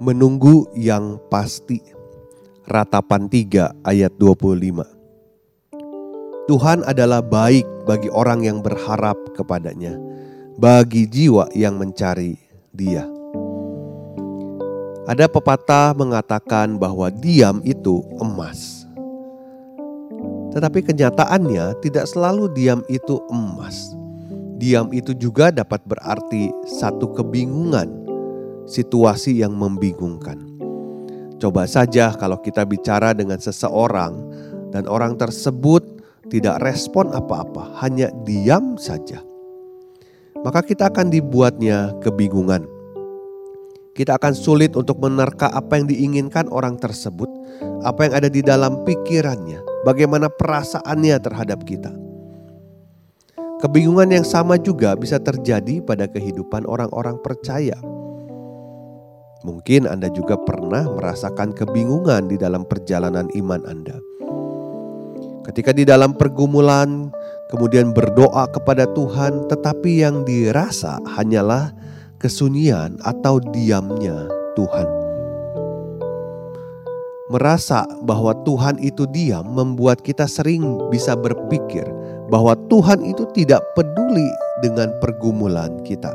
Menunggu yang pasti. Ratapan 3 ayat 25. Tuhan adalah baik bagi orang yang berharap kepadanya, bagi jiwa yang mencari Dia. Ada pepatah mengatakan bahwa diam itu emas. Tetapi kenyataannya tidak selalu diam itu emas. Diam itu juga dapat berarti satu kebingungan situasi yang membingungkan. Coba saja kalau kita bicara dengan seseorang dan orang tersebut tidak respon apa-apa, hanya diam saja. Maka kita akan dibuatnya kebingungan. Kita akan sulit untuk menerka apa yang diinginkan orang tersebut, apa yang ada di dalam pikirannya, bagaimana perasaannya terhadap kita. Kebingungan yang sama juga bisa terjadi pada kehidupan orang-orang percaya. Mungkin Anda juga pernah merasakan kebingungan di dalam perjalanan iman Anda. Ketika di dalam pergumulan, kemudian berdoa kepada Tuhan, tetapi yang dirasa hanyalah kesunyian atau diamnya Tuhan. Merasa bahwa Tuhan itu diam membuat kita sering bisa berpikir bahwa Tuhan itu tidak peduli dengan pergumulan kita.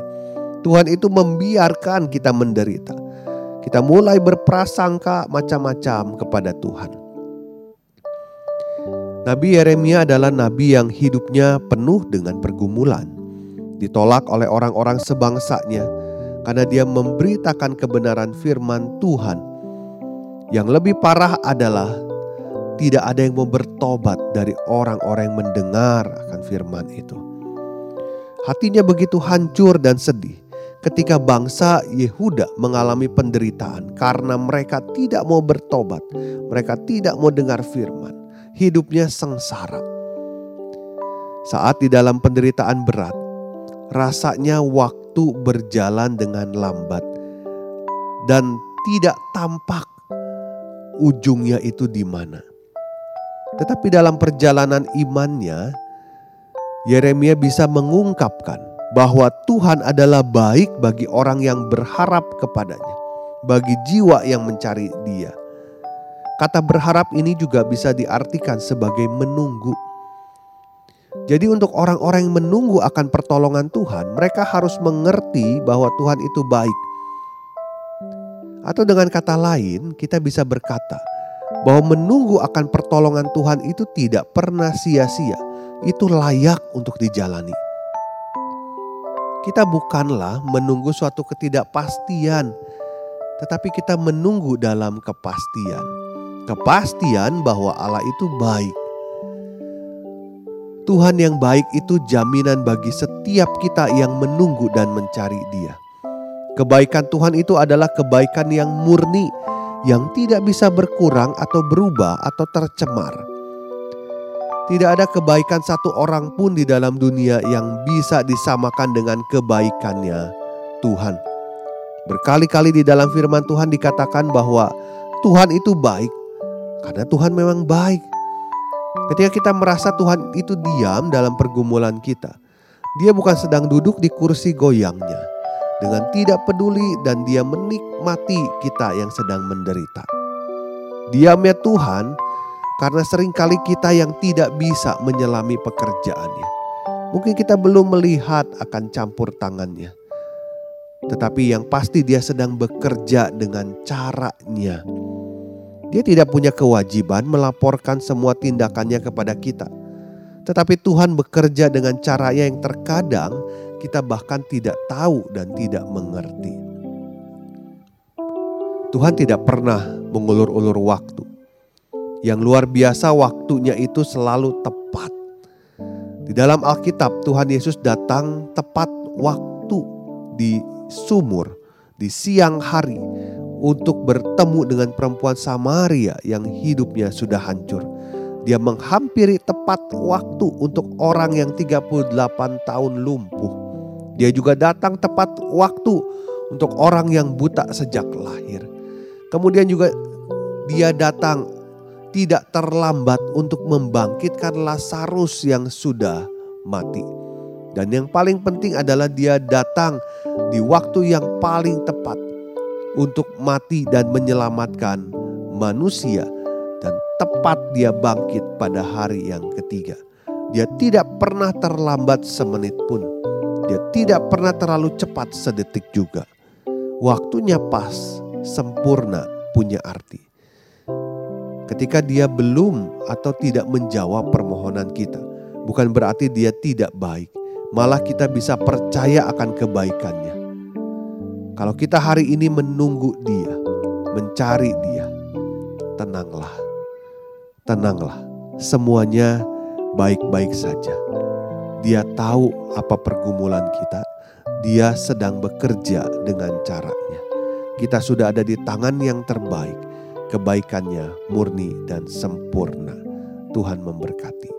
Tuhan itu membiarkan kita menderita kita mulai berprasangka macam-macam kepada Tuhan. Nabi Yeremia adalah nabi yang hidupnya penuh dengan pergumulan. Ditolak oleh orang-orang sebangsanya karena dia memberitakan kebenaran firman Tuhan. Yang lebih parah adalah tidak ada yang mau bertobat dari orang-orang yang mendengar akan firman itu. Hatinya begitu hancur dan sedih ketika bangsa Yehuda mengalami penderitaan karena mereka tidak mau bertobat, mereka tidak mau dengar firman, hidupnya sengsara. Saat di dalam penderitaan berat, rasanya waktu berjalan dengan lambat dan tidak tampak ujungnya itu di mana. Tetapi dalam perjalanan imannya, Yeremia bisa mengungkapkan bahwa Tuhan adalah baik bagi orang yang berharap kepadanya, bagi jiwa yang mencari Dia. Kata berharap ini juga bisa diartikan sebagai menunggu. Jadi, untuk orang-orang yang menunggu akan pertolongan Tuhan, mereka harus mengerti bahwa Tuhan itu baik. Atau, dengan kata lain, kita bisa berkata bahwa menunggu akan pertolongan Tuhan itu tidak pernah sia-sia, itu layak untuk dijalani. Kita bukanlah menunggu suatu ketidakpastian, tetapi kita menunggu dalam kepastian. Kepastian bahwa Allah itu baik. Tuhan yang baik itu jaminan bagi setiap kita yang menunggu dan mencari Dia. Kebaikan Tuhan itu adalah kebaikan yang murni, yang tidak bisa berkurang atau berubah atau tercemar. Tidak ada kebaikan satu orang pun di dalam dunia yang bisa disamakan dengan kebaikannya Tuhan. Berkali-kali di dalam firman Tuhan dikatakan bahwa Tuhan itu baik karena Tuhan memang baik. Ketika kita merasa Tuhan itu diam dalam pergumulan kita, Dia bukan sedang duduk di kursi goyangnya dengan tidak peduli dan Dia menikmati kita yang sedang menderita. Diamnya Tuhan karena sering kali kita yang tidak bisa menyelami pekerjaannya. Mungkin kita belum melihat akan campur tangannya. Tetapi yang pasti dia sedang bekerja dengan caranya. Dia tidak punya kewajiban melaporkan semua tindakannya kepada kita. Tetapi Tuhan bekerja dengan caranya yang terkadang kita bahkan tidak tahu dan tidak mengerti. Tuhan tidak pernah mengulur-ulur waktu yang luar biasa waktunya itu selalu tepat. Di dalam Alkitab, Tuhan Yesus datang tepat waktu di sumur di siang hari untuk bertemu dengan perempuan Samaria yang hidupnya sudah hancur. Dia menghampiri tepat waktu untuk orang yang 38 tahun lumpuh. Dia juga datang tepat waktu untuk orang yang buta sejak lahir. Kemudian juga dia datang tidak terlambat untuk membangkitkan Lazarus yang sudah mati. Dan yang paling penting adalah dia datang di waktu yang paling tepat untuk mati dan menyelamatkan manusia dan tepat dia bangkit pada hari yang ketiga. Dia tidak pernah terlambat semenit pun. Dia tidak pernah terlalu cepat sedetik juga. Waktunya pas, sempurna, punya arti. Ketika dia belum atau tidak menjawab permohonan kita, bukan berarti dia tidak baik. Malah kita bisa percaya akan kebaikannya. Kalau kita hari ini menunggu dia, mencari dia, tenanglah. Tenanglah, semuanya baik-baik saja. Dia tahu apa pergumulan kita, dia sedang bekerja dengan caranya. Kita sudah ada di tangan yang terbaik, kebaikannya murni dan sempurna. Tuhan memberkati.